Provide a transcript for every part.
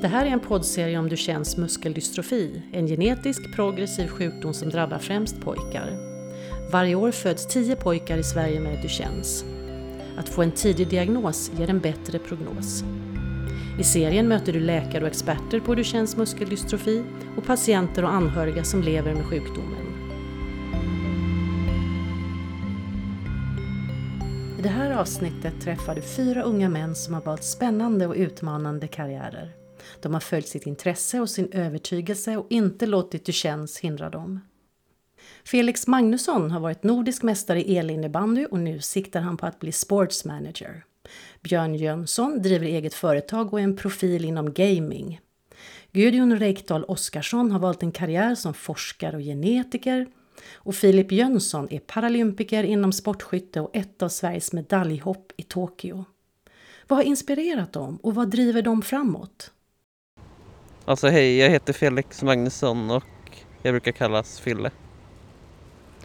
Det här är en poddserie om Duchennes muskeldystrofi, en genetisk progressiv sjukdom som drabbar främst pojkar. Varje år föds 10 pojkar i Sverige med Duchennes. Att få en tidig diagnos ger en bättre prognos. I serien möter du läkare och experter på Duchennes muskeldystrofi och patienter och anhöriga som lever med sjukdomen. I det här avsnittet träffar du fyra unga män som har valt spännande och utmanande karriärer. De har följt sitt intresse och sin övertygelse och inte låtit Duchennes hindra dem. Felix Magnusson har varit nordisk mästare i elinnebandy och nu siktar han på att bli sportsmanager. Björn Jönsson driver eget företag och är en profil inom gaming. Gudjon Reikdal Oskarsson har valt en karriär som forskare och genetiker och Filip Jönsson är paralympiker inom sportskytte och ett av Sveriges medaljhopp i Tokyo. Vad har inspirerat dem och vad driver dem framåt? Alltså hej, jag heter Felix Magnusson och jag brukar kallas Fille.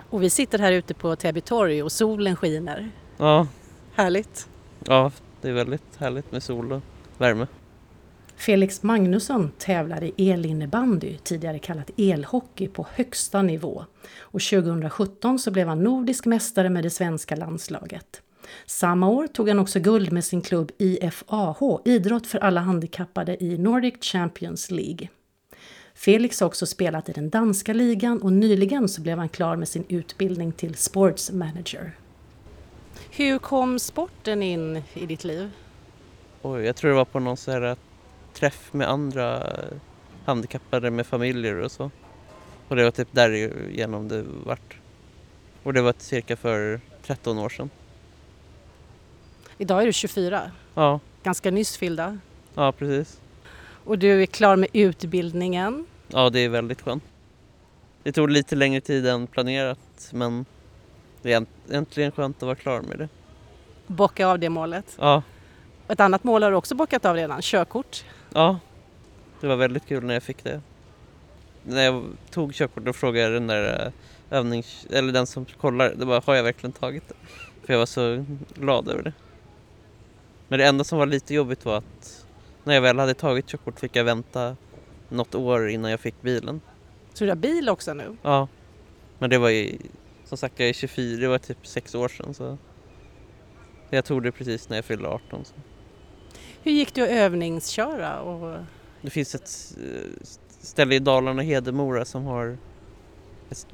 Och vi sitter här ute på Täby torg och solen skiner. Ja, Härligt! ja, det är väldigt härligt med sol och värme. Felix Magnusson tävlar i elinnebandy, tidigare kallat elhockey, på högsta nivå. Och 2017 så blev han nordisk mästare med det svenska landslaget. Samma år tog han också guld med sin klubb IFAH, Idrott för alla handikappade i Nordic Champions League. Felix har också spelat i den danska ligan och nyligen så blev han klar med sin utbildning till sports manager. Hur kom sporten in i ditt liv? Och jag tror det var på någon så här träff med andra handikappade med familjer och så. Och det var typ därigenom det vart. Och det var cirka för 13 år sedan. Idag är du 24, Ja, ganska nyss fyllda. ja precis. Och du är klar med utbildningen. Ja, det är väldigt skönt. Det tog lite längre tid än planerat men det är änt- äntligen skönt att vara klar med det. Bocka av det målet. Ja, ett annat mål har du också bockat av redan, körkort. ja. Det var väldigt kul när jag fick det. När jag tog körkort då frågade jag den där eh, övnings... eller den som kollar, det bara, har jag verkligen tagit det? För jag var så glad över det. Men det enda som var lite jobbigt var att när jag väl hade tagit körkort fick jag vänta något år innan jag fick bilen. Så du har bil också nu. Ja, men det var ju som sagt jag är 24, det var typ sex år sedan så jag tog det precis när jag fyllde 18. Så. Hur gick det att övningsköra? Och... Det finns ett eh, ställe i Dalarna, Hedemora, som har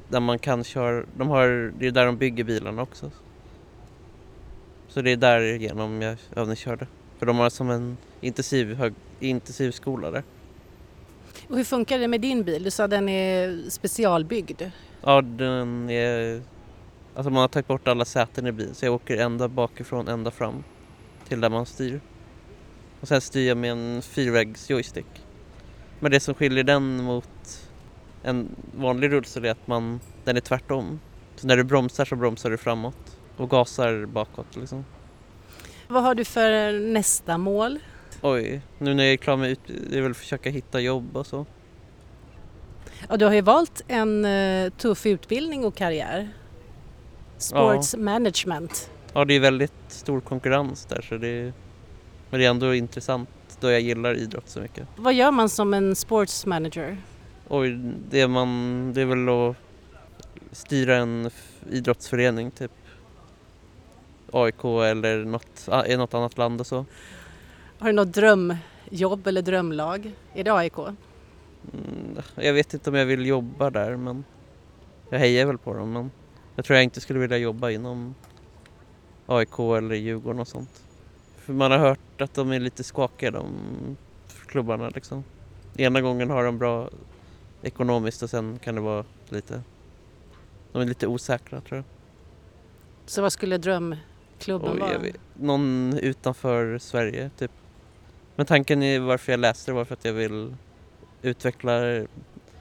där man kan köra, de har, det är där de bygger bilarna också. Så det är där genom jag övningskörde. För de har som en intensiv, hög, intensiv skola där. och hur funkar det med din bil? Du sa den är specialbyggd. Ja, den är... Alltså man har tagit bort alla säten i bilen så jag åker ända bakifrån ända fram till där man styr. Och sen styr jag med en fyrvägs joystick. Men det som skiljer den mot en vanlig rullstol är att man, den är tvärtom. Så när du bromsar så bromsar du framåt och gasar bakåt liksom. Vad har du för nästa mål? Oj, nu när jag är klar med ut, det är väl att försöka hitta jobb och så. Ja, du har ju valt en eh, tuff utbildning och karriär. Sports management. Ja, det är väldigt stor konkurrens där så det är, men det är ändå intressant då jag gillar idrott så mycket. Vad gör man som en sports manager? Oj, det man, det är väl att styra en idrottsförening typ. AIK eller något, ah, i något annat land och så. Har du något drömjobb eller drömlag? Är det AIK? Mm, jag vet inte om jag vill jobba där men jag hejar väl på dem men jag tror jag inte skulle vilja jobba inom AIK eller Djurgården och sånt. För man har hört att de är lite skakiga de klubbarna liksom. Ena gången har de bra ekonomiskt och sen kan det vara lite, de är lite osäkra tror jag. Så vad skulle drömklubben Oj, jag vet, någon utanför Sverige typ. Men tanken är varför jag läste det var för att jag vill utveckla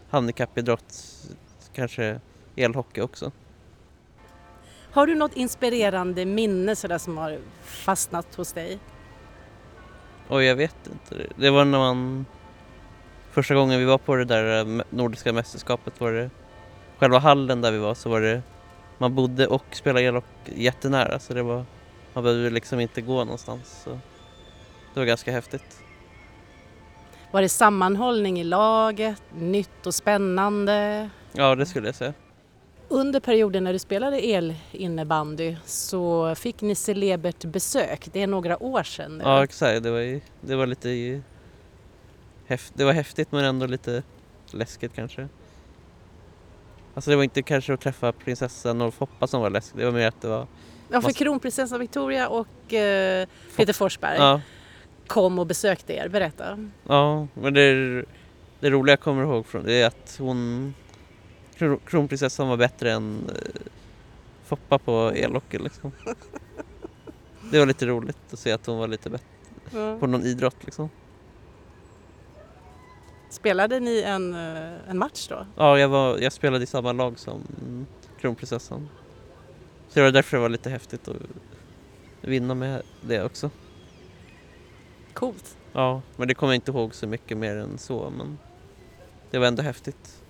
handikappidrott, kanske elhockey också. Har du något inspirerande minne sådär som har fastnat hos dig? Och jag vet inte. Det- Det var när man första gången vi var på det där eh, nordiska mästerskapet var det själva hallen där vi var så var det man bodde och spelade elhockey jättenära så det var man behövde liksom inte gå någonstans. Så det var ganska häftigt. Var det sammanhållning i laget, nytt och spännande? Ja, det skulle jag säga. Under perioden när du spelade elinnebandy så fick ni celebert besök. Det är några år sedan nu. Ja, exakt. Det var, ju, det var lite häft, det var häftigt men ändå lite läskigt kanske. Alltså det var inte kanske att träffa prinsessan och Foppa som var läskigt, det var mer att det var... Ja, för kronprinsessan Victoria och eh, Peter Forsberg Ja, kom och besökte er. Berätta. ja men det, det roliga jag kommer ihåg från det är att hon... kron- Kronprinsessan var bättre än eh, Foppa på elhockey liksom. Det var lite roligt att se att hon var lite bättre på någon idrott liksom. Spelade ni en, eh, en match då? Ja, jag, var, jag spelade i samma lag som kronprinsessan. Så det var därför det var lite häftigt att vinna med det också. Coolt. Ja, men det kommer jag inte ihåg så mycket mer än så, men det var ändå häftigt.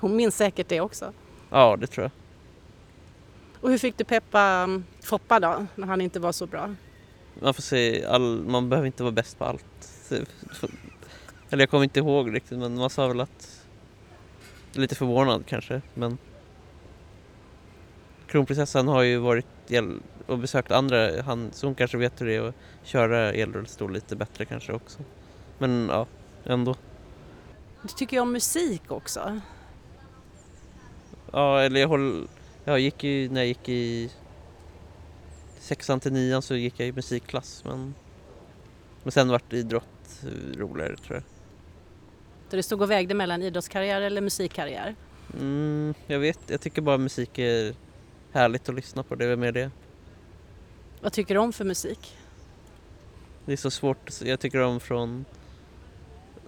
Hon minns säkert det också. Ja, det tror jag. Och hur fick du peppa mm, Foppa då, när han inte var så bra? Man får se, all, man behöver inte vara bäst på allt. Eller jag kommer inte ihåg riktigt, men man sa väl att... Lite förvånad kanske, men... Kronprinsessan har ju varit el- och besökt andra, han, så hon kanske vet hur det är att köra elrullstol lite bättre kanske också. Men ja, ändå. Du tycker ju om musik också. Ja, eller jag håll, jag gick ju, när jag gick i sexan till nian så gick jag i musikklass men, men sen vart idrott roligare tror jag. Där du stod och vägde mellan idrottskarriär eller musikkarriär. Mm, jag vet, jag tycker bara musik är härligt att lyssna på, det är mer det. Vad tycker du om för musik? Det är så svårt, jag tycker om från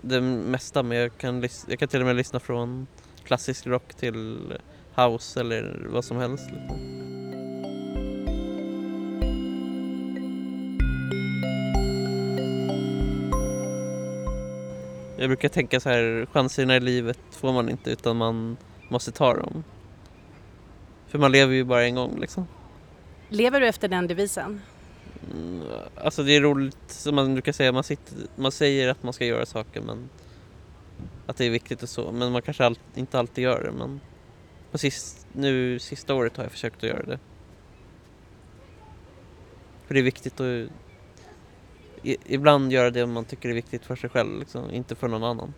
det mesta men jag kan, jag kan till och med lyssna från klassisk rock till house eller vad som helst. Liksom. Jag brukar tänka så här, chanserna i livet får man inte utan man måste ta dem. För man lever ju bara en gång liksom. Lever du efter den devisen? Mm, Alltså det är roligt som man brukar säga, man, sitter, man säger att man ska göra saker men att det är viktigt och så, men man kanske all, inte alltid gör det men på sist, nu sista året har jag försökt att göra det. För det är viktigt att i, ibland göra det man tycker är viktigt för sig själv, liksom, inte för någon annan.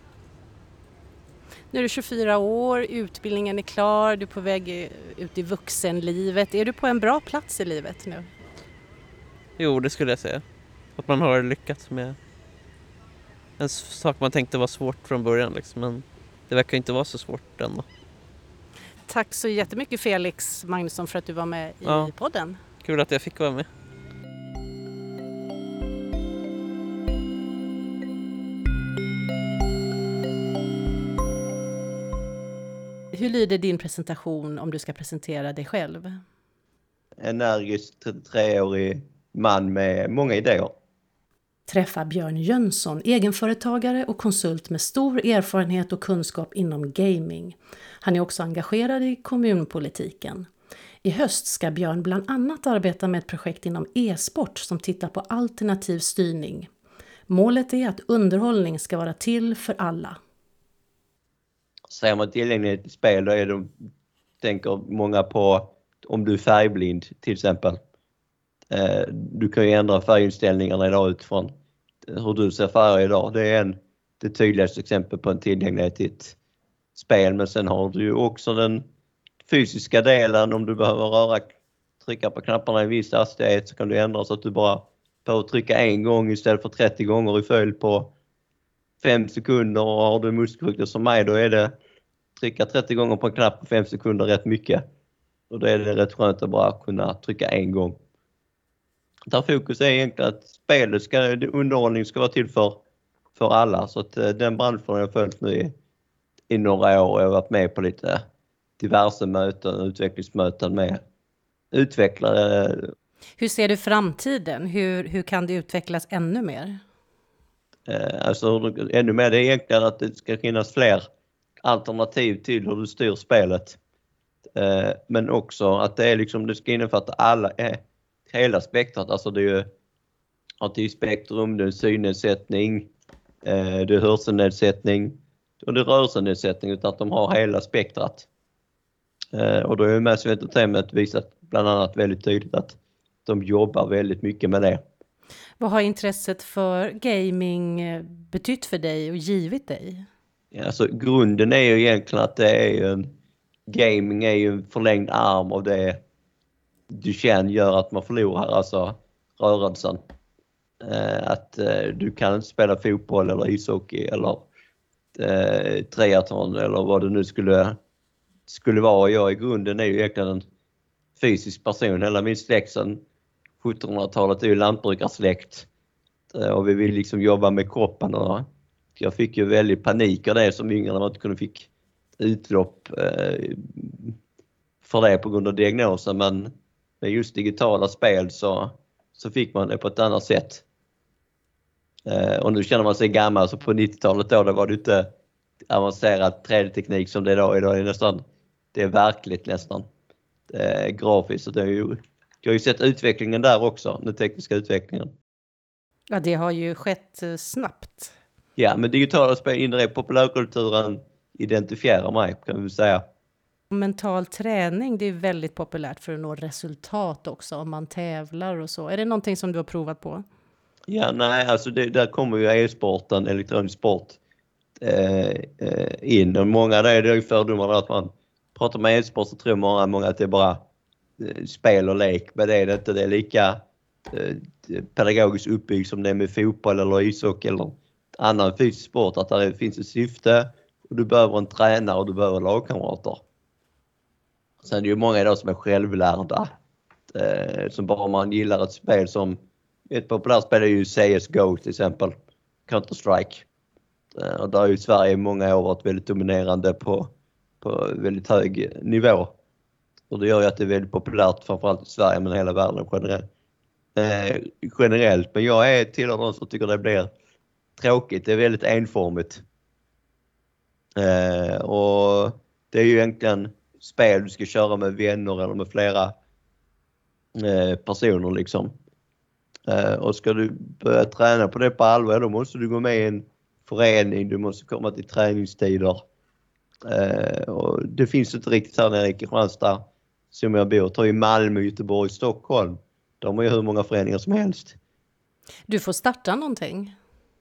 Nu är du 24 år, utbildningen är klar, du är på väg ut i vuxenlivet. Är du på en bra plats i livet nu? Jo, det skulle jag säga. Att man har lyckats med en sak man tänkte var svårt från början liksom, men det verkar inte vara så svårt ändå. Tack så jättemycket Felix Magnusson för att du var med i Ja. podden. Kul att jag fick vara med. Hur lyder din presentation om du ska presentera dig själv? energisk 33-årig man med många idéer. Träffa Björn Jönsson, egenföretagare och konsult med stor erfarenhet och kunskap inom gaming. Han är också engagerad i kommunpolitiken. I höst ska Björn bland annat arbeta med ett projekt inom e-sport som tittar på alternativ styrning. Målet är att underhållning ska vara till för alla. Ser man tillgänglighet i spel då är de, tänker många på om du är färgblind till exempel. Eh, du kan ju ändra färginställningarna idag utifrån hur du ser färger idag. Det är en, det tydligaste exempel på en tillgänglighet i ett spel. Men sen har du ju också den fysiska delen om du behöver röra, trycka på knapparna i en viss hastighet så kan du ändra så att du bara behöver trycka en gång istället för 30 gånger i följd på fem sekunder och har du muskelsjukdom som mig då är det trycka 30 gånger på en knapp på fem sekunder rätt mycket. Och då är det rätt skönt att bara kunna trycka en gång. Där fokus är egentligen att spelet ska, underhållning ska vara till för, för alla. Så att eh, den branschen har jag följt nu i, i några år. Jag har varit med på lite diverse möten, utvecklingsmöten med utvecklare. Hur ser du framtiden? Hur, hur kan det utvecklas ännu mer? Eh, alltså hur- ännu mer, det är enklare att det ska finnas fler alternativ till hur du styr spelet. Eh, men också att det är liksom, det ska innefatta alla, eh, hela spektrat. Alltså det är ju autismspektrum, det är synnedsättning, det är hörselnedsättning och det är rörelsenedsättning utan att de har hela spektrat. Och då är Massive Entertainment visat bland annat väldigt tydligt att de jobbar väldigt mycket med det. Vad har intresset för gaming eh, betytt för dig och givit dig? Alltså grunden är ju egentligen att det är ju en gaming är ju en förlängd arm av det du känner gör att man förlorar, alltså rörelsen. Eh, att eh, du kan inte spela fotboll eller ishockey eller eh, triathlon eller vad det nu skulle, skulle vara. Jag i grunden är ju egentligen en fysisk person. Hela min släkt sedan 1700-talet är ju lantbrukarsläkt eh, och vi vill liksom jobba med kroppen. Och jag fick ju väldigt panik av det som yngre när man inte kunde fick utlopp eh, för det på grund av diagnosen men med just digitala spel så, så fick man det på ett annat sätt. Eh, och nu känner man sig gammal, så på 90-talet då, då var det inte avancerad 3D-teknik som det är idag. Idag är det nästan, det är verkligt nästan. Eh, grafiskt. Så det är ju, jag har ju sett utvecklingen där också, den tekniska utvecklingen. Ja, det har ju skett eh, snabbt. Ja, men digitala spel in i populärkulturen identifierar mig kan vi säga. Mental träning, det är väldigt populärt för att nå resultat också om man tävlar och så. Är det någonting som du har provat på? Ja, nej, alltså det, där kommer ju e-sporten, elektronisk sport, eh, eh, in. Och många där, det är ju fördomar att man pratar med e-sport så tror många, många att det är bara Eh, spel och lek, men det är det inte. Det är lika eh, pedagogiskt uppbyggt som det är med fotboll eller ishockey eller annan fysisk sport, att det finns ett syfte och du behöver en tränare och du behöver lagkamrater. Sen är det ju många idag som är självlärda. Eh, som bara man gillar ett spel som ett populärt spel är ju CSGO till exempel. Counter-Strike. Och där har ju Sverige i många år varit väldigt dominerande på, på väldigt hög nivå. Och det gör ju att det är väldigt populärt framförallt i Sverige men hela världen generellt. Eh, generellt. Men jag är tillhör de som tycker det blir tråkigt. Det är väldigt enformigt. Eh, och det är ju egentligen spel du ska köra med vänner eller med flera eh, personer liksom. Eh, och ska du börja träna på det på allvar, då måste du gå med i en förening, du måste komma till träningstider. Eh, och det finns inte riktigt här nere i Kristianstad som jag bor. Ta i Malmö, Göteborg, Stockholm. De har ju hur många föreningar som helst. Du får starta någonting.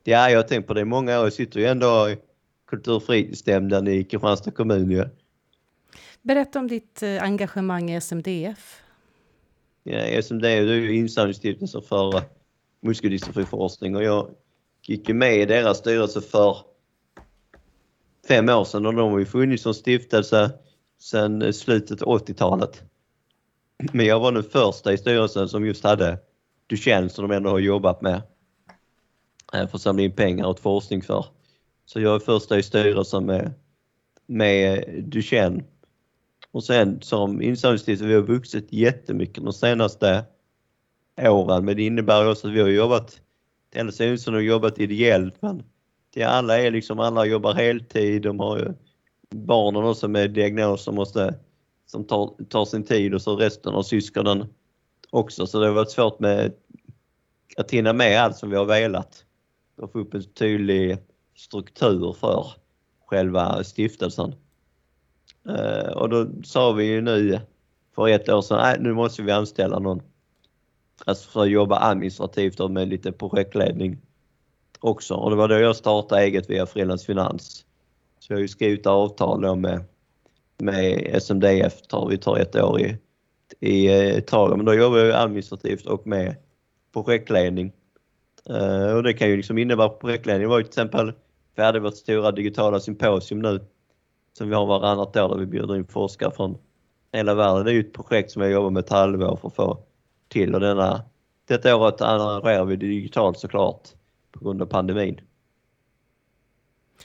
Ja, jag har tänkt på det i många år. Jag sitter ju ändå i kulturfritidsnämnden i Kristianstad kommun ju. Berätta om ditt eh, engagemang i SMDF. Ja, SMDF är ju insamlingsstiftelsen för muskeldystrofiforskning och jag gick ju med i deras styrelse för fem år sedan och de har ju funnits som stiftelse sedan eh, slutet av 80-talet. Men jag var den första i styrelsen som just hade Duchenne som de ändå har jobbat med. Eh, för att samla in pengar åt forskning för. Så jag är första i styrelsen med, med Duchenne. Och sen som insamlingsstiftelse, vi har vuxit jättemycket de senaste åren men det innebär också att vi har jobbat, det enda styrelsen har jobbat ideellt men det alla är liksom, alla jobbar heltid, de har ju barnen också med diagnoser måste, som tar, tar sin tid och så resten av syskonen också så det har varit svårt med att hinna med allt som vi har velat och få upp en tydlig struktur för själva stiftelsen. Uh, och då sa vi ju nu för ett år sedan, nej nu måste vi anställa någon. Alltså för att jobba administrativt och med lite projektledning också. Och det var då jag startade eget via Frilans Finans. Så jag har ju skrivit avtal då med, med SMDF, tar, vi tar ett år i, i eh, taget. Men då jobbar jag administrativt och med projektledning. Uh, och det kan ju liksom innebära projektledning. Det var ju till exempel färdig vårt stora digitala symposium nu som vi har varannat år där vi bjuder in forskare från hela världen. Det är ju ett projekt som jag jobbar med ett halvår för att få till och denna, detta året arrangerar vi det digitalt såklart på grund av pandemin.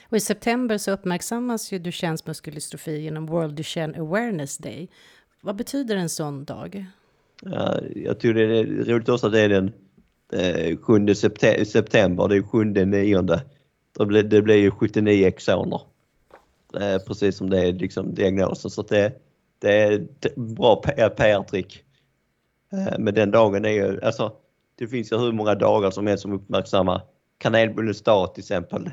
Och I september så uppmärksammas ju Duchennes muskeldystrofi genom World Duchenne Awareness Day. Vad betyder en sån dag? Ja, jag tror det är roligt också att det är den eh, 7 september, det är 7 nionde. Det blir ju 79 exoner. Eh, precis som det är liksom diagnosen. Så det, det är ett bra PR-trick. Eh, men den dagen är ju, alltså det finns ju hur många dagar som helst som uppmärksammar kanelbullens dag till exempel.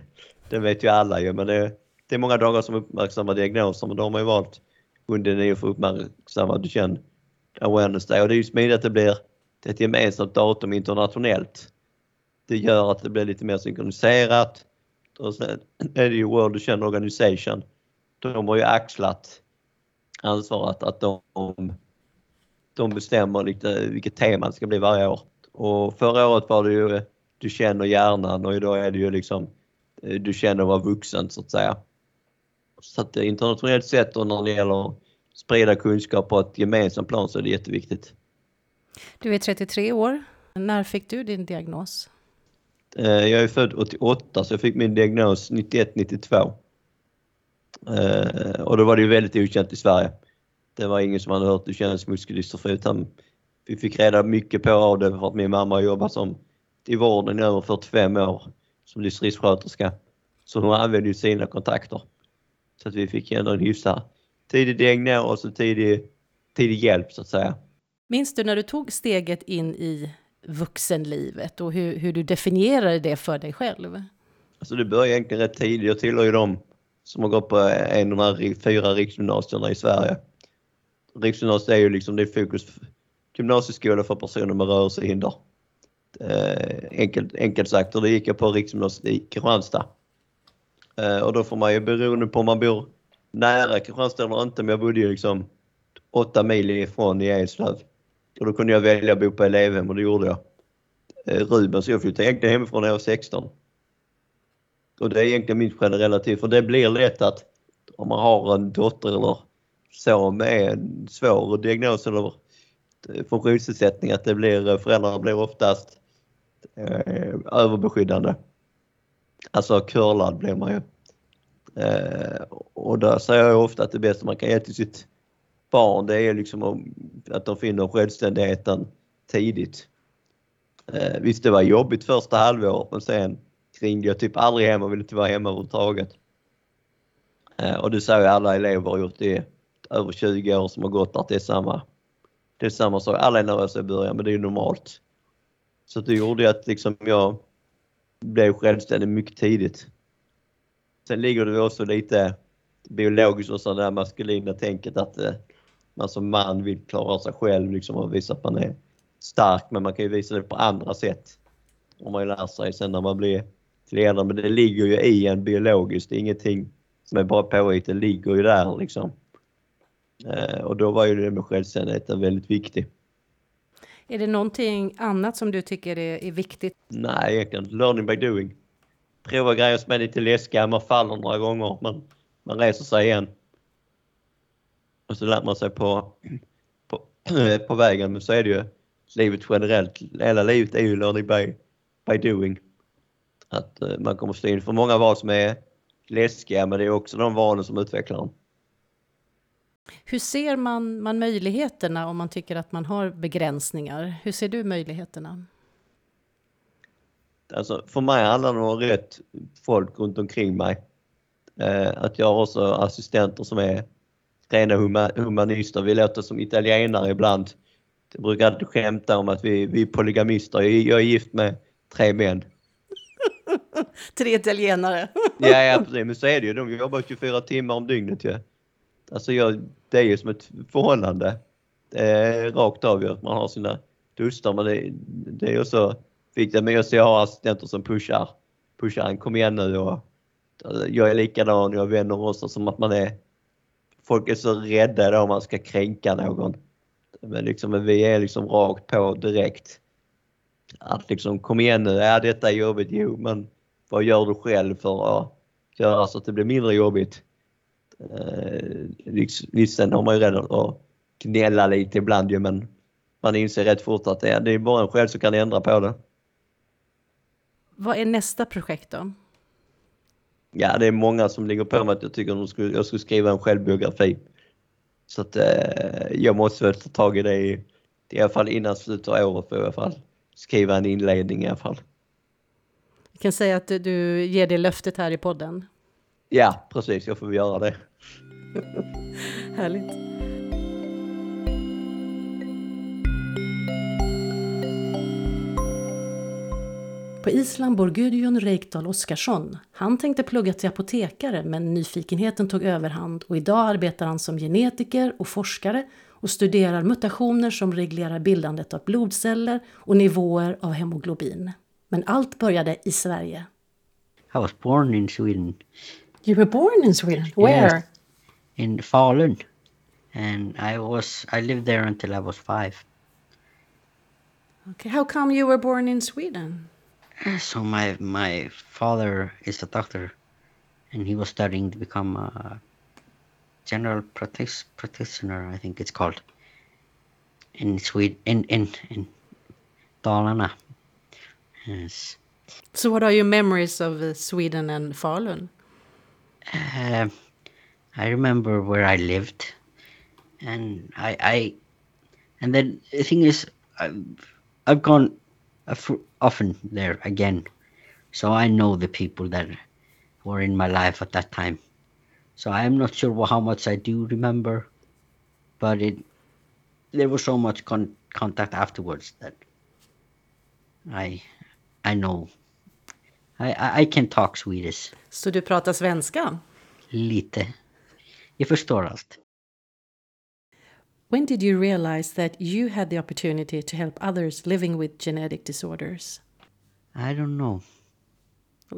Det vet ju alla ju men det, det är många dagar som uppmärksammar diagnoser men då har man ju valt under nio för att uppmärksamma Duchenne awareness day och det är ju smidigt att det blir ett gemensamt datum internationellt. Det gör att det blir lite mer synkroniserat. Och sen är det ju World Duchenne Organization. De har ju axlat ansvaret att de, de bestämmer lite vilket tema det ska bli varje år. Och förra året var det ju Du känner hjärnan och idag är det ju liksom du känner vara vuxen så att säga. Så att internationellt sett och när det gäller att sprida kunskap på ett gemensamt plan så är det jätteviktigt. Du är 33 år. När fick du din diagnos? Eh, jag är född 88 så jag fick min diagnos 91-92. Eh, och då var det ju väldigt okänt i Sverige. Det var ingen som hade hört Duchennes muskeldystrofi utan vi fick reda mycket på av det för att min mamma jobbar som i vården i över 45 år som distriktssköterska. Så hon använde ju sina kontakter. Så att vi fick ändå en hyfsad tidig diagnos och tidig, tidig hjälp så att säga. Minns du när du tog steget in i vuxenlivet och hur, hur du definierade det för dig själv? Alltså det började egentligen rätt tidigt. Jag tillhör ju dem som har gått på en av de här fyra riksgymnasierna i Sverige. Riksgymnasiet är ju liksom det fokus gymnasieskola för personer med rörelsehinder. Eh, enkelt, enkelt sagt, och det gick jag på riksgymnasiet i Kristianstad. Eh, och då får man ju beroende på om man bor nära Kristianstad eller inte, men jag bodde ju liksom åtta mil ifrån i Eslöv. Och då kunde jag välja att bo på elevhem och det gjorde jag. Eh, Ruben, så jag flyttade egentligen hemifrån när jag var 16. Och det är egentligen min generella tid, för det blir lätt att om man har en dotter eller son med en svår diagnos eller Eh, funktionsnedsättning att det blir, eh, föräldrar blir oftast eh, överbeskyddande. Alltså curlad blir man ju. Eh, och där säger jag ofta att det bästa man kan ge till sitt barn det är liksom att de finner självständigheten tidigt. Eh, visst det var jobbigt första halvåret men sen ringde jag typ aldrig hem och ville inte vara hemma överhuvudtaget. Eh, och det säger alla elever har gjort det över 20 år som har gått att det är samma, det är samma sak. Alla är nervösa i början men det är ju normalt. Så det gjorde att liksom jag blev självständig mycket tidigt. Sen ligger det också lite biologiskt och det maskulina tänket att eh, man som man vill klara sig själv liksom och visa att man är stark men man kan ju visa det på andra sätt. Om man lär sig sen när man blir äldre. men det ligger ju i en biologiskt, det är ingenting som är bara påhitt, det ligger ju där liksom. Eh, och då var ju det med självständigheten väldigt viktigt. Är det någonting annat som du tycker är, är viktigt? Nej, egentligen learning by doing. Prova grejer som är lite läskiga, man faller några gånger men man reser sig igen. Och så lär man sig på, på, på vägen, men så är det ju livet generellt. Hela livet är ju learning by, by doing. Att uh, man kommer stå inför många val som är läskiga, men det är också de valen som utvecklar en. Hur ser man, man möjligheterna om man tycker att man har begränsningar? Hur ser du möjligheterna? Alltså, för mig handlar det om rätt folk runt omkring mig. Eh, att jag har också assistenter som är rena humanister. Vi låter som italienare ibland. Jag brukar alltid skämta om att vi, vi är polygamister. Jag är gift med tre män. tre italienare. ja, ja, precis. Men så är det ju. De jobbar 24 timmar om dygnet ju. Alltså jag, det är ju som ett förhållande. Det är rakt av ju att man har sina dustar men det, det är ju så viktigt. Men jag har assistenter som pushar, pushar en. Kom igen nu och eh, jag är likadan, jag vänder också som att man är folk är så rädda då om man ska kränka någon. Men liksom, vi är liksom rakt på direkt. Att liksom, kom igen nu, ja detta är jobbigt, jo men vad gör du själv för att göra så att det blir mindre jobbigt? Eh, visst, sen har man ju redan att gnälla lite ibland ju men man inser rätt fort att det är, det är bara en själv som kan ändra på det. Vad är nästa projekt då? Ja, det är många som ligger på mig att jag tycker att jag skulle skriva en självbiografi. Så att eh, jag måste väl ta tag i det i, i alla fall innan slutet av året för i alla fall skriva en inledning i alla fall. Jag kan säga att du, du ger det löftet här i podden. Ja, precis. Jag får göra det. Härligt. På Island bor Gudjon Reykdal Oskarsson. Han tänkte plugga till apotekare men nyfikenheten tog överhand och idag arbetar han som genetiker och forskare och studerar mutationer som reglerar bildandet av blodceller och nivåer av hemoglobin. Men allt började i Sverige. I was born in Sweden, You were born in Sweden? Where? Yes. in Falun, and I was I lived there until I was five. Okay, how come you were born in Sweden? So my my father is a doctor, and he was studying to become a general practice, practitioner. I think it's called in Sweden in in in Dalarna. Yes. So what are your memories of uh, Sweden and Falun? Uh, I remember where I lived, and I, I, and then the thing is, I've, I've gone of- often there again, so I know the people that were in my life at that time. So I'm not sure how much I do remember, but it, there was so much con- contact afterwards that I, I know. I, I, I can talk Swedish Så du pratar svenska? lite. Jag förstår allt. When did you realize that you had the opportunity to help others living with genetic disorders? I don't know.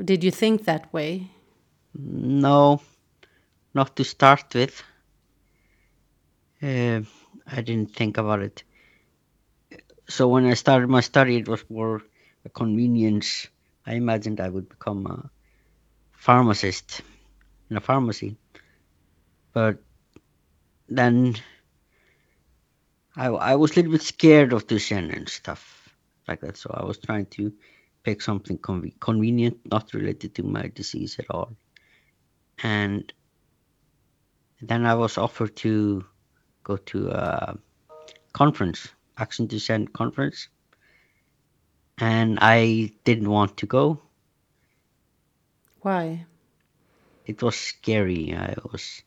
Did you think that way? No, not to start with. Uh, I didn't think about it. So when I started my study, it was more a convenience. I imagined I would become a pharmacist in a pharmacy, but then I, I was a little bit scared of Duchenne and stuff like that. So I was trying to pick something conve- convenient, not related to my disease at all. And then I was offered to go to a conference, Action Duchenne conference, and I didn't want to go. Why? It was scary. I was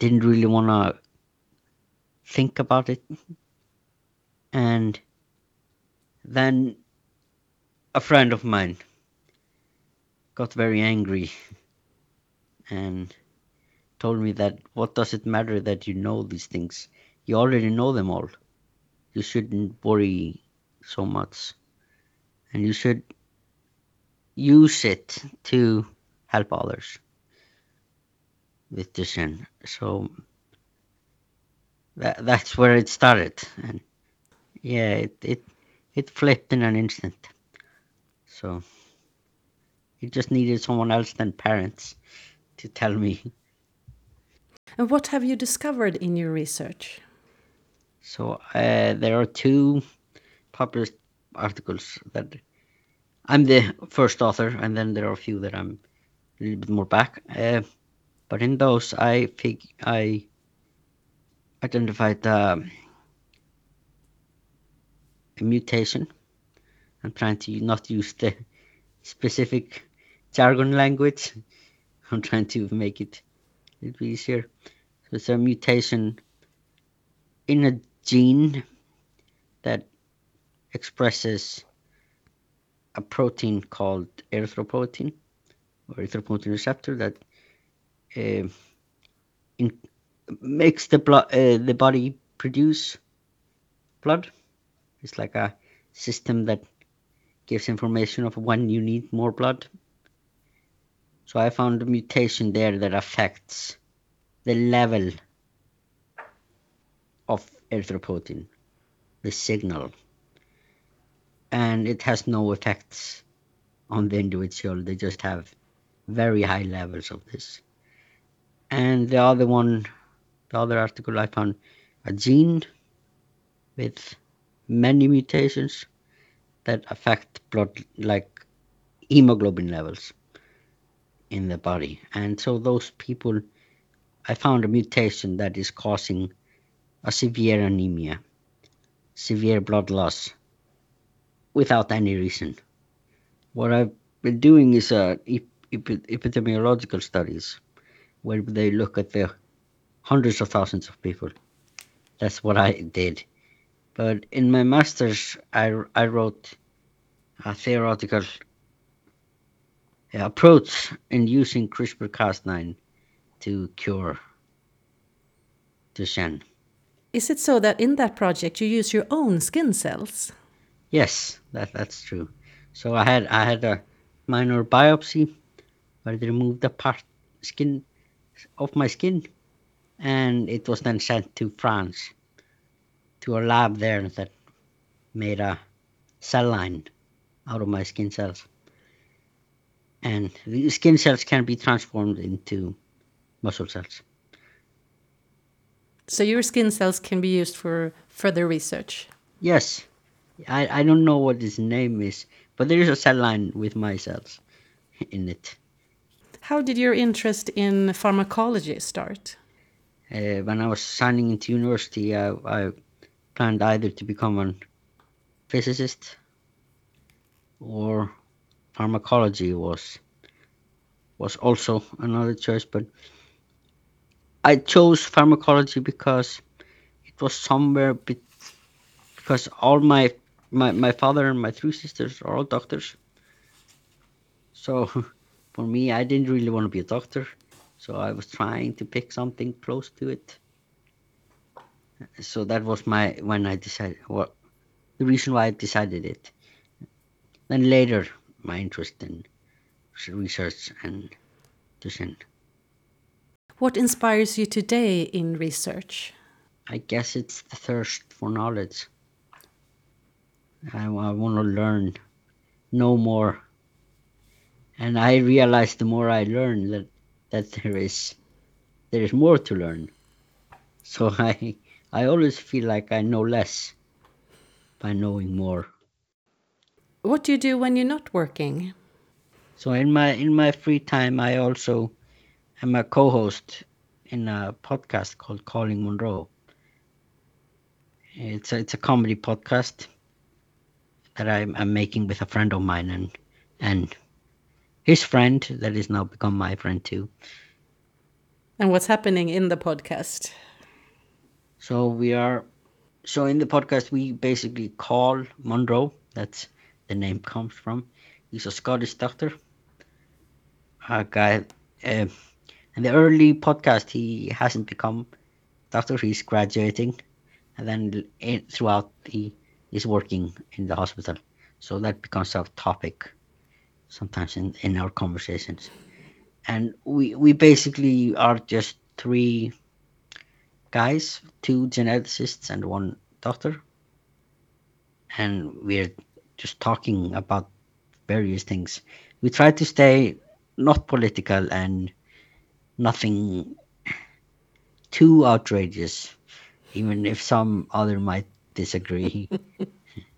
didn't really want to think about it. And then a friend of mine got very angry and told me that what does it matter that you know these things? You already know them all. You shouldn't worry so much. And you should use it to help others with Duchenne. So that that's where it started, and yeah, it it it flipped in an instant. So it just needed someone else than parents to tell me. And what have you discovered in your research? So uh, there are two published articles that I'm the first author, and then there are a few that I'm a little bit more back. Uh, but in those, I think I identified um, a mutation. I'm trying to not use the specific jargon language. I'm trying to make it a little bit easier. So it's a mutation in a gene that expresses a protein called erythropoietin or erythropoietin receptor that uh, in, makes the blood uh, the body produce blood. It's like a system that gives information of when you need more blood. So I found a mutation there that affects the level of erythropoietin, the signal, and it has no effects on the individual. They just have very high levels of this. And the other one, the other article, I found a gene with many mutations that affect blood, like hemoglobin levels in the body. And so those people, I found a mutation that is causing a severe anemia, severe blood loss, without any reason. What I've been doing is uh, ep- ep- epidemiological studies where they look at the hundreds of thousands of people. That's what I did. But in my master's, I, I wrote a theoretical approach in using CRISPR-Cas9 to cure Duchenne. Is it so that in that project you use your own skin cells? Yes, that that's true. So I had I had a minor biopsy where they removed a part skin of my skin, and it was then sent to France to a lab there that made a cell line out of my skin cells. And the skin cells can be transformed into muscle cells. So your skin cells can be used for further research. Yes, I, I don't know what his name is, but there is a cell line with my cells in it. How did your interest in pharmacology start? Uh, when I was signing into university, I, I planned either to become a physicist or pharmacology was was also another choice, but I chose pharmacology because it was somewhere bit, because all my, my my father and my three sisters are all doctors. So for me, I didn't really want to be a doctor, so I was trying to pick something close to it. So that was my when I decided what the reason why I decided it. Then later, my interest in research and decision. What inspires you today in research? I guess it's the thirst for knowledge. I, I want to learn, know more, and I realize the more I learn that that there is there is more to learn. So I I always feel like I know less by knowing more. What do you do when you're not working? So in my in my free time, I also am a co-host in a podcast called Calling Monroe. It's a, it's a comedy podcast that I'm, I'm making with a friend of mine and and his friend that is now become my friend too. And what's happening in the podcast? So we are so in the podcast we basically call Monroe. That's the name comes from. He's a Scottish doctor. A guy. Uh, in the early podcast, he hasn't become doctor. He's graduating, and then in, throughout he is working in the hospital. So that becomes a topic sometimes in, in our conversations. And we we basically are just three guys, two geneticists and one doctor. And we're just talking about various things. We try to stay not political and nothing too outrageous, even if some other might disagree.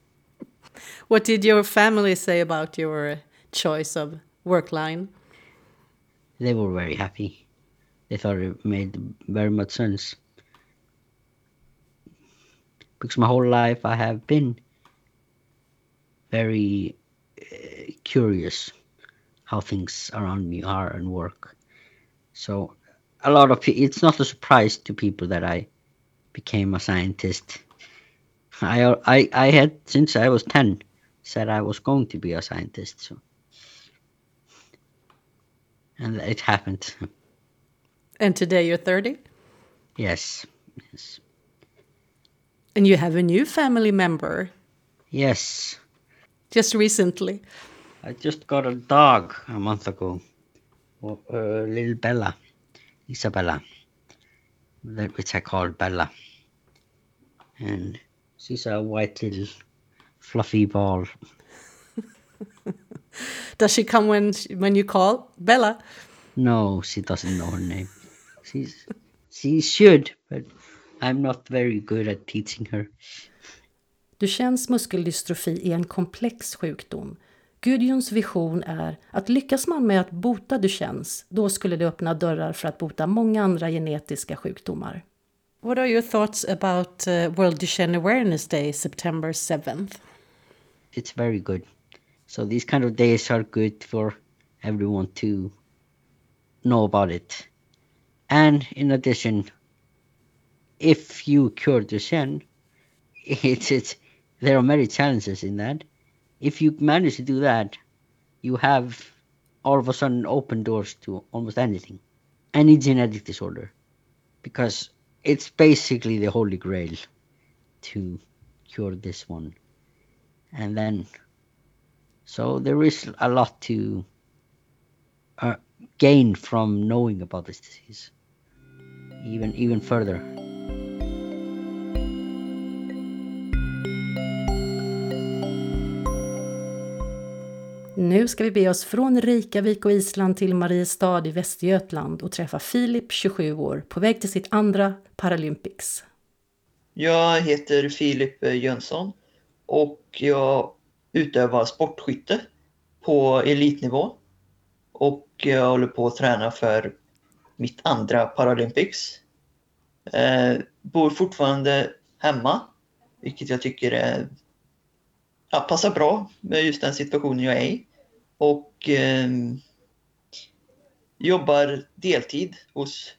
what did your family say about your choice of work line? They were very happy. They thought it made very much sense. Because my whole life I have been very uh, curious how things around me are and work. So a lot of it's not a surprise to people that I became a scientist. I I I had since I was 10 said I was going to be a scientist. So and it happened. And today you're 30? Yes. Yes. And you have a new family member. Yes. Just recently. I just got a dog a month ago. Uh, little Bella. Isabella. That which I call Bella. And she's a white little fluffy ball. Does she come when she, when you call Bella? No, she doesn't know her name. She's she should, but I'm not very good at teaching her. Duchennes muskeldystrofi är en komplex sjukdom. Gudjuns vision är att lyckas man med att bota Duchennes, då skulle det öppna dörrar för att bota många andra genetiska sjukdomar. What are your thoughts about uh, World Duchenne Awareness Day, September 7th? It's very good. So these kind of days are good for everyone to know about it. And in addition, if you cure Duchenne, it's, it's there are many challenges in that. If you manage to do that, you have all of a sudden open doors to almost anything, any genetic disorder, because it's basically the holy grail to cure this one. And then, so there is a lot to uh, gain from knowing about this disease, even even further. Nu ska vi be oss från Reykjavik och Island till Mariestad i Västergötland och träffa Filip, 27 år, på väg till sitt andra Paralympics. Jag heter Filip Jönsson och jag utövar sportskytte på elitnivå. Och jag håller på att träna för mitt andra Paralympics. Eh, bor fortfarande hemma, vilket jag tycker är, ja, passar bra med just den situationen jag är i. Och eh, jobbar deltid hos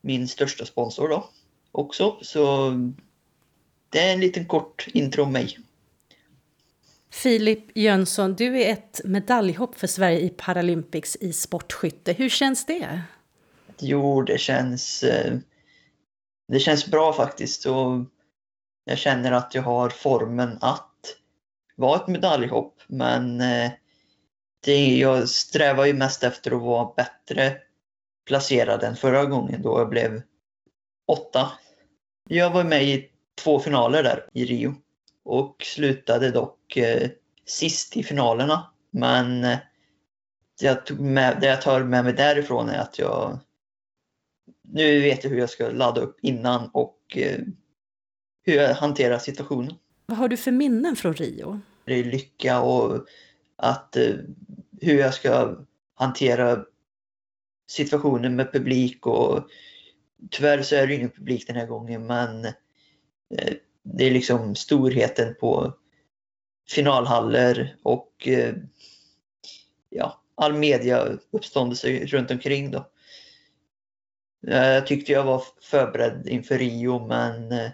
min största sponsor då också. Så det är en liten kort intro om mig. Filip Jönsson, du är ett medaljhopp för Sverige i Paralympics i sportskytte. Hur känns det? Jo, det känns, eh, det känns bra faktiskt. Och jag känner att jag har formen att vara ett medaljhopp. Men eh, det, jag strävar ju mest efter att vara bättre placerad än förra gången då jag blev åtta. Jag var med i två finaler där i Rio och slutade dock eh, sist i finalerna. Men eh, jag tog med, det jag tar med mig därifrån är att jag nu vet jag hur jag ska ladda upp innan och eh, hur jag hanterar situationen. Vad har du för minnen från Rio? Det är lycka och att eh, hur jag ska hantera situationen med publik och tyvärr så är det ingen publik den här gången men eh, det är liksom storheten på finalhaller och eh, ja, all media uppståndelse runt omkring då. Eh, jag tyckte jag var förberedd inför Rio men eh,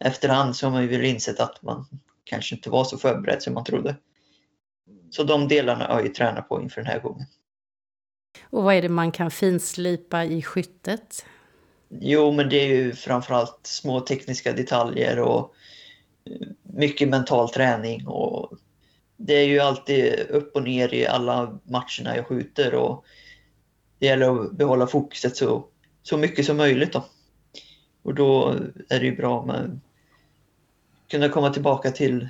efterhand så har man ju väl insett att man kanske inte var så förberedd som man trodde. Så de delarna har jag ju tränat på inför den här gången. Och vad är det man kan finslipa i skyttet? Jo, men det är ju framförallt små tekniska detaljer och mycket mental träning. Och det är ju alltid upp och ner i alla matcherna jag skjuter och det gäller att behålla fokuset så, så mycket som möjligt. Då. Och då är det ju bra att kunna komma tillbaka till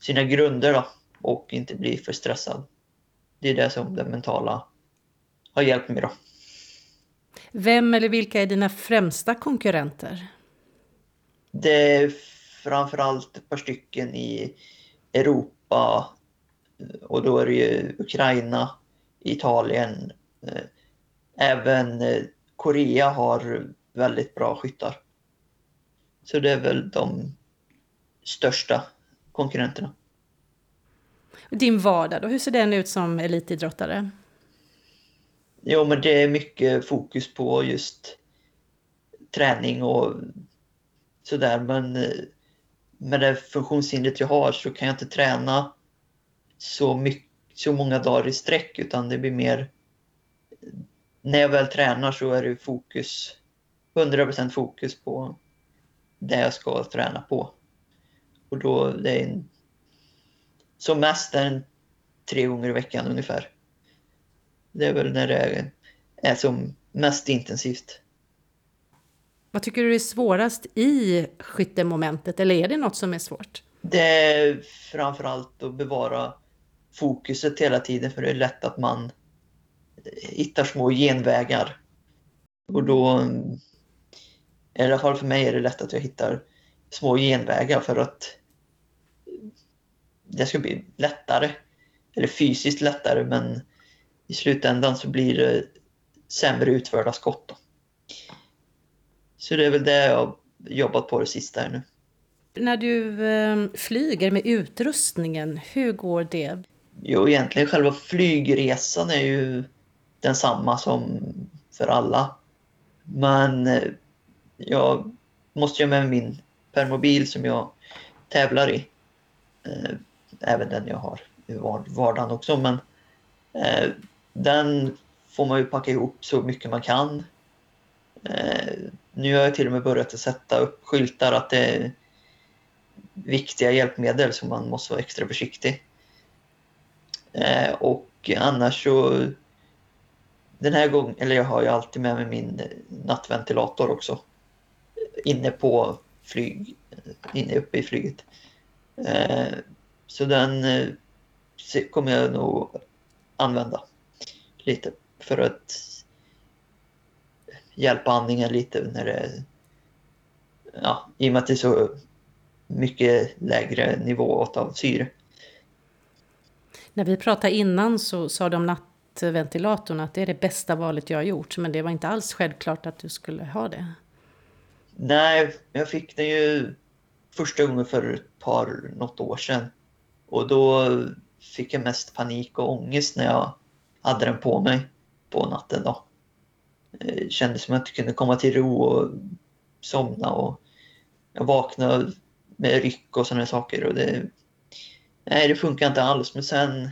sina grunder då, och inte bli för stressad. Det är det som det mentala har hjälpt mig då. Vem eller vilka är dina främsta konkurrenter? Det är framförallt ett par stycken i Europa och då är det ju Ukraina, Italien. Även Korea har väldigt bra skyttar. Så det är väl de största konkurrenterna. Din vardag då, hur ser den ut som elitidrottare? Jo, men det är mycket fokus på just träning och sådär. Men eh, med det funktionshindret jag har så kan jag inte träna så, mycket, så många dagar i sträck utan det blir mer... När jag väl tränar så är det fokus, 100% fokus på det jag ska träna på. Och då det är en, som mest är det tre gånger i veckan ungefär. Det är väl när det är som mest intensivt. Vad tycker du är svårast i skyttemomentet, eller är det något som är svårt? Det är framförallt att bevara fokuset hela tiden, för det är lätt att man hittar små genvägar. Och då, i alla fall för mig är det lätt att jag hittar små genvägar för att det ska bli lättare. Eller fysiskt lättare, men i slutändan så blir det sämre utförda skott. Då. Så det är väl det jag har jobbat på det sista här nu. När du eh, flyger med utrustningen, hur går det? Jo, egentligen själva flygresan är ju densamma som för alla. Men eh, jag måste ju med min permobil som jag tävlar i. Även den jag har i vardagen också. Men Eh, den får man ju packa ihop så mycket man kan. Eh, nu har jag till och med börjat att sätta upp skyltar att det är viktiga hjälpmedel så man måste vara extra försiktig. Eh, och annars så den här gången, eller jag har ju alltid med mig min nattventilator också. Inne på flyg, inne uppe i flyget. Eh, så den eh, kommer jag nog använda lite för att hjälpa andningen lite när det ja, i och med att det är så mycket lägre nivå av syre. När vi pratade innan så sa de nattventilatorn att det är det bästa valet jag har gjort. Men det var inte alls självklart att du skulle ha det. Nej, jag fick den ju första gången för ett par, något år sedan. Och då fick jag mest panik och ångest när jag hade den på mig på natten då. Eh, det kändes som att jag inte kunde komma till ro och somna och jag vaknade med ryck och sådana saker och det... Nej, det funkar inte alls. Men sen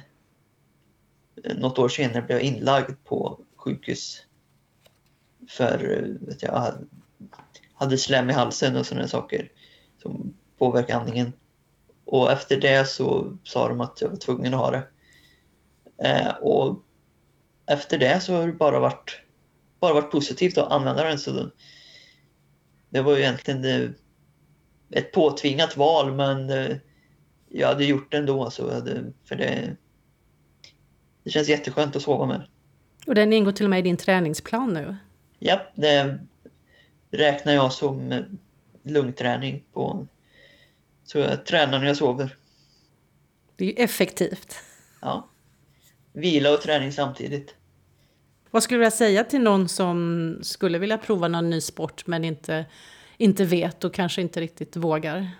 eh, något år senare blev jag inlagd på sjukhus för eh, vet jag, hade slem i halsen och sådana saker som påverkar andningen. Och efter det så sa de att jag var tvungen att ha det. Eh, och efter det så har det bara varit, bara varit positivt att använda den. Så det, det var ju egentligen eh, ett påtvingat val men eh, jag hade gjort det ändå. Så hade, för det, det känns jätteskönt att sova med. Och den ingår till och med i din träningsplan nu. Ja, det räknar jag som eh, lungträning. På, så jag tränar när jag sover. Det är ju effektivt. Ja. Vila och träning samtidigt. Vad skulle du vilja säga till någon som skulle vilja prova någon ny sport men inte, inte vet och kanske inte riktigt vågar?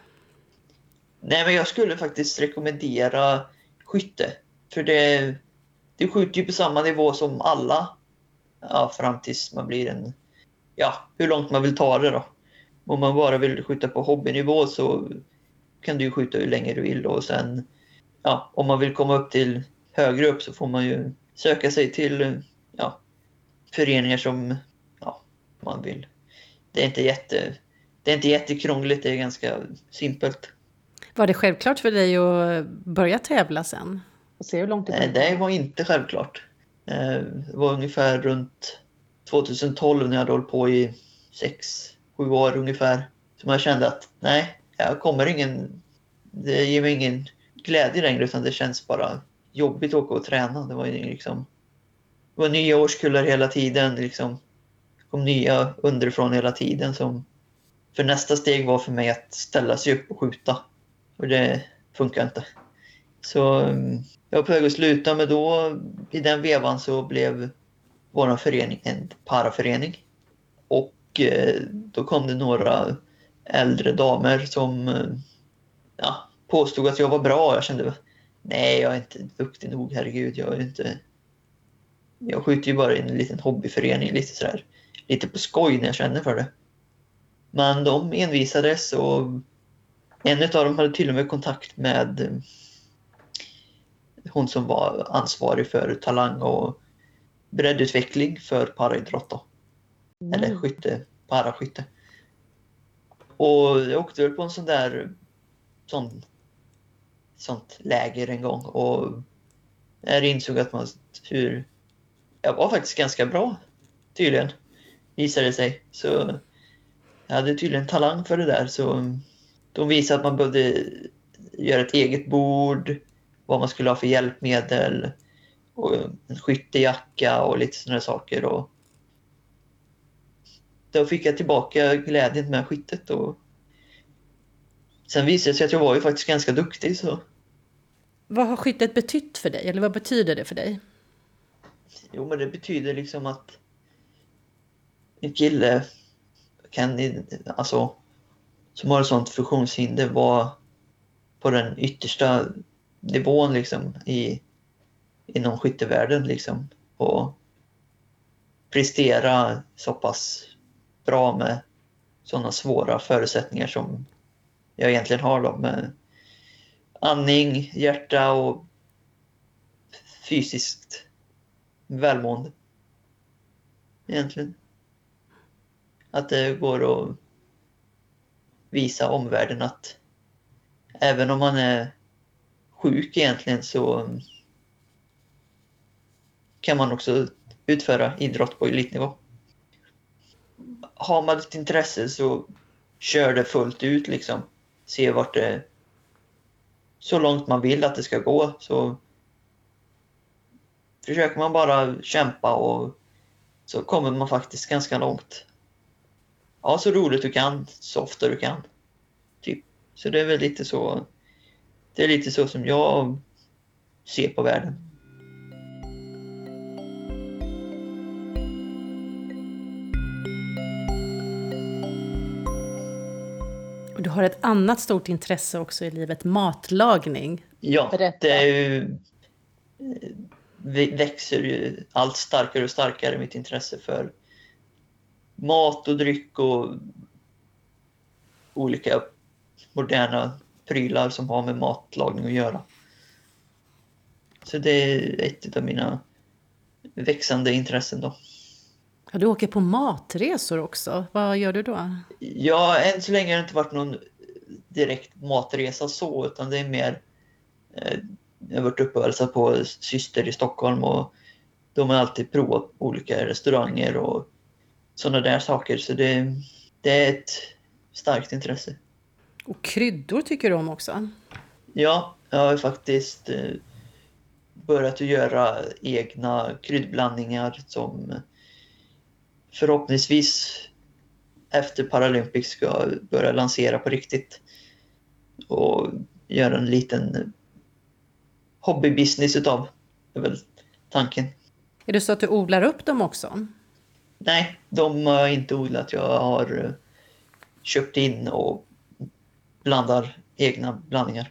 Nej, men jag skulle faktiskt rekommendera skytte. För det, det skjuter ju på samma nivå som alla. Ja, fram tills man blir en... Ja, hur långt man vill ta det då. Om man bara vill skjuta på hobbynivå så kan du ju skjuta hur länge du vill och sen... Ja, om man vill komma upp till högre upp så får man ju söka sig till ja, föreningar som ja, man vill. Det är inte jätte... Det är inte jättekrångligt, det är ganska simpelt. Var det självklart för dig att börja tävla sen? Och se hur långt Nej, det var inte självklart. Eh, Det var ungefär runt 2012 när jag hade hållit på i 6-7 år ungefär. Som jag kände att nej, jag kommer ingen... Det ger mig ingen glädje längre utan det känns bara jobbigt att åka och träna. Det var ju liksom... Det var nya årskullar hela tiden. Liksom. Det kom nya underifrån hela tiden. Som, för nästa steg var för mig att ställa sig upp och skjuta. Och det funkar inte. Så mm, jag var på väg att sluta men då i den vevan så blev vår förening en paraförening. Och eh, då kom det några äldre damer som eh, ja, påstod att jag var bra. Jag kände nej, jag är inte duktig nog, herregud. Jag är inte... Jag skjuter ju bara i en liten hobbyförening, lite sådär. Lite på skoj när jag känner för det. Men de envisades och en av dem hade till och med kontakt med eh, hon som var ansvarig för talang och breddutveckling för paraidrott. Då. Eller skytte, paraskytte. Och jag åkte väl på en sån där sån, sånt läger en gång och jag insåg att man hur jag var faktiskt ganska bra tydligen visade det sig. Så jag hade tydligen talang för det där så de visade att man behövde göra ett eget bord, vad man skulle ha för hjälpmedel och en skyttejacka och lite sådana saker. Och då fick jag tillbaka glädjen med skyttet och sen visade det sig att jag var ju faktiskt ganska duktig. Så. Vad har skyttet betytt för dig? Eller vad betyder det för dig? Jo, men det betyder liksom att en kille kan, alltså, som har ett sånt funktionshinder vara på den yttersta nivån liksom i, inom skyttevärlden liksom. Och prestera så pass bra med sådana svåra förutsättningar som jag egentligen har då med andning, hjärta och fysiskt välmående. Egentligen. Att det går att visa omvärlden att även om man är sjuk egentligen så kan man också utföra idrott på elitnivå. Har man ett intresse så kör det fullt ut liksom. Se vart det... Så långt man vill att det ska gå så försöker man bara kämpa och så kommer man faktiskt ganska långt. Ja, så roligt du kan, så ofta du kan. Typ. Så det är väl lite så. Det är lite så som jag ser på världen. Har ett annat stort intresse också i livet, matlagning. Ja, Berätta. det är ju, eh, växer ju allt starkare och starkare mitt intresse för mat och dryck och olika moderna prylar som har med matlagning att göra. Så det är ett av mina växande intressen då. Ja, du åker på matresor också. Vad gör du då? Ja, än så länge har det inte varit någon direkt matresa så, utan det är mer... Eh, jag har varit uppe och hälsat på syster i Stockholm och de har alltid provat olika restauranger och sådana där saker. Så det, det är ett starkt intresse. Och kryddor tycker du om också? Ja, jag har faktiskt eh, börjat att göra egna kryddblandningar som förhoppningsvis efter Paralympics ska börja lansera på riktigt. Och göra en liten hobbybusiness utav. Det är väl tanken. Är det så att du odlar upp dem också? Nej, de har jag inte odlat. Jag har eh, köpt in och blandar egna blandningar.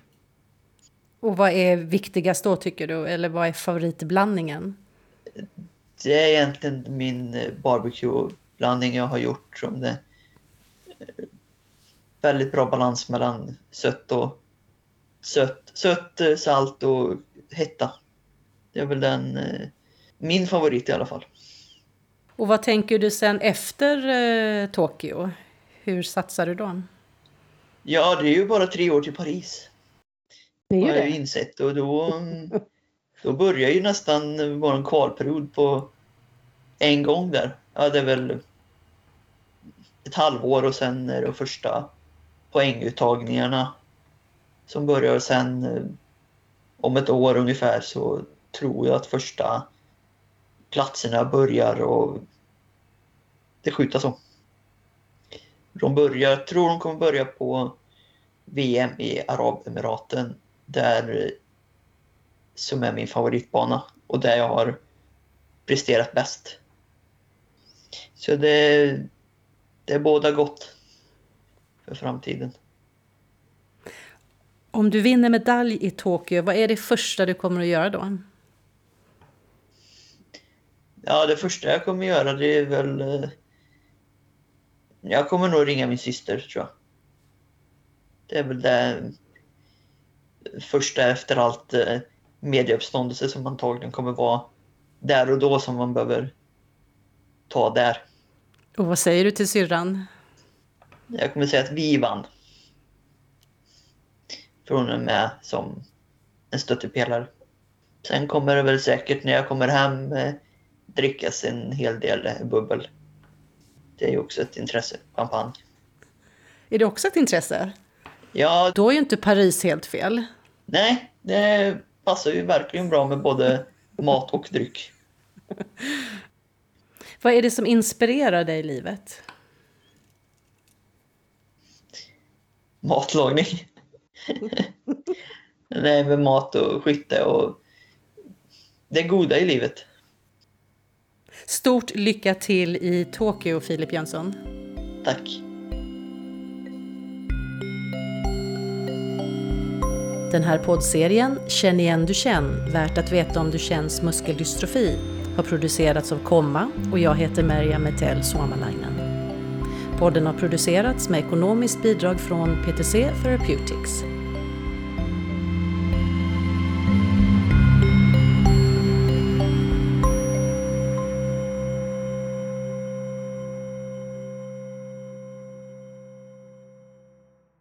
Och vad är viktigast då tycker du? Eller vad är favoritblandningen? Det är egentligen min eh, barbecue-blandning jag har gjort som det eh, väldigt bra balans mellan sött och sött, sött, eh, salt och hetta. Det är väl den min favorit i alla fall. Och vad tänker du sen efter eh, Tokyo? Hur satsar du då? Ja, det är ju bara tre år till Paris. Det är ju har jag det. insett och då, då börjar ju nästan vår kvalperiod på en gång där. Ja, det är väl ett halvår och sen är det första poänguttagningarna som börjar sen eh, om ett år ungefär så tror jag att första platserna börjar och det skjutas om. De börjar, jag tror de kommer börja på VM i Arabemiraten där eh, som är min favoritbana och där jag har presterat bäst. Så det, det är båda gott för framtiden. Om du vinner medalj i Tokyo, vad är det första du kommer att göra då? Ja, det första jag kommer göra det är väl... eh, Jag kommer nog ringa min syster tror jag. Det är väl det första efter allt eh, medieuppståndelse som antagligen kommer vara där och då som man behöver ta där. Och vad säger du till syrran? Jag kommer säga att vi vann. För hon är med som en stöttepelare. Sen kommer det väl säkert när jag kommer hem eh, drickas en hel del eh, bubbel. Det är ju också ett intresse, champagne. Är det också ett intresse? Ja, Då är ju inte Paris helt fel. nej, det passar ju verkligen bra med både mat och dryck. Vad är det som inspirerar dig i livet? Matlagning. nej, med mat och skytte och det goda i livet. Stort lycka till i Tokyo, Filip Jönsson. Tack. Den här poddserien Känn igen du känn, värt att veta om du känns muskeldystrofi, har producerats av Komma och jag heter Merja Metell Suomalainen. Podden har producerats med ekonomiskt bidrag från PTC Therapeutics.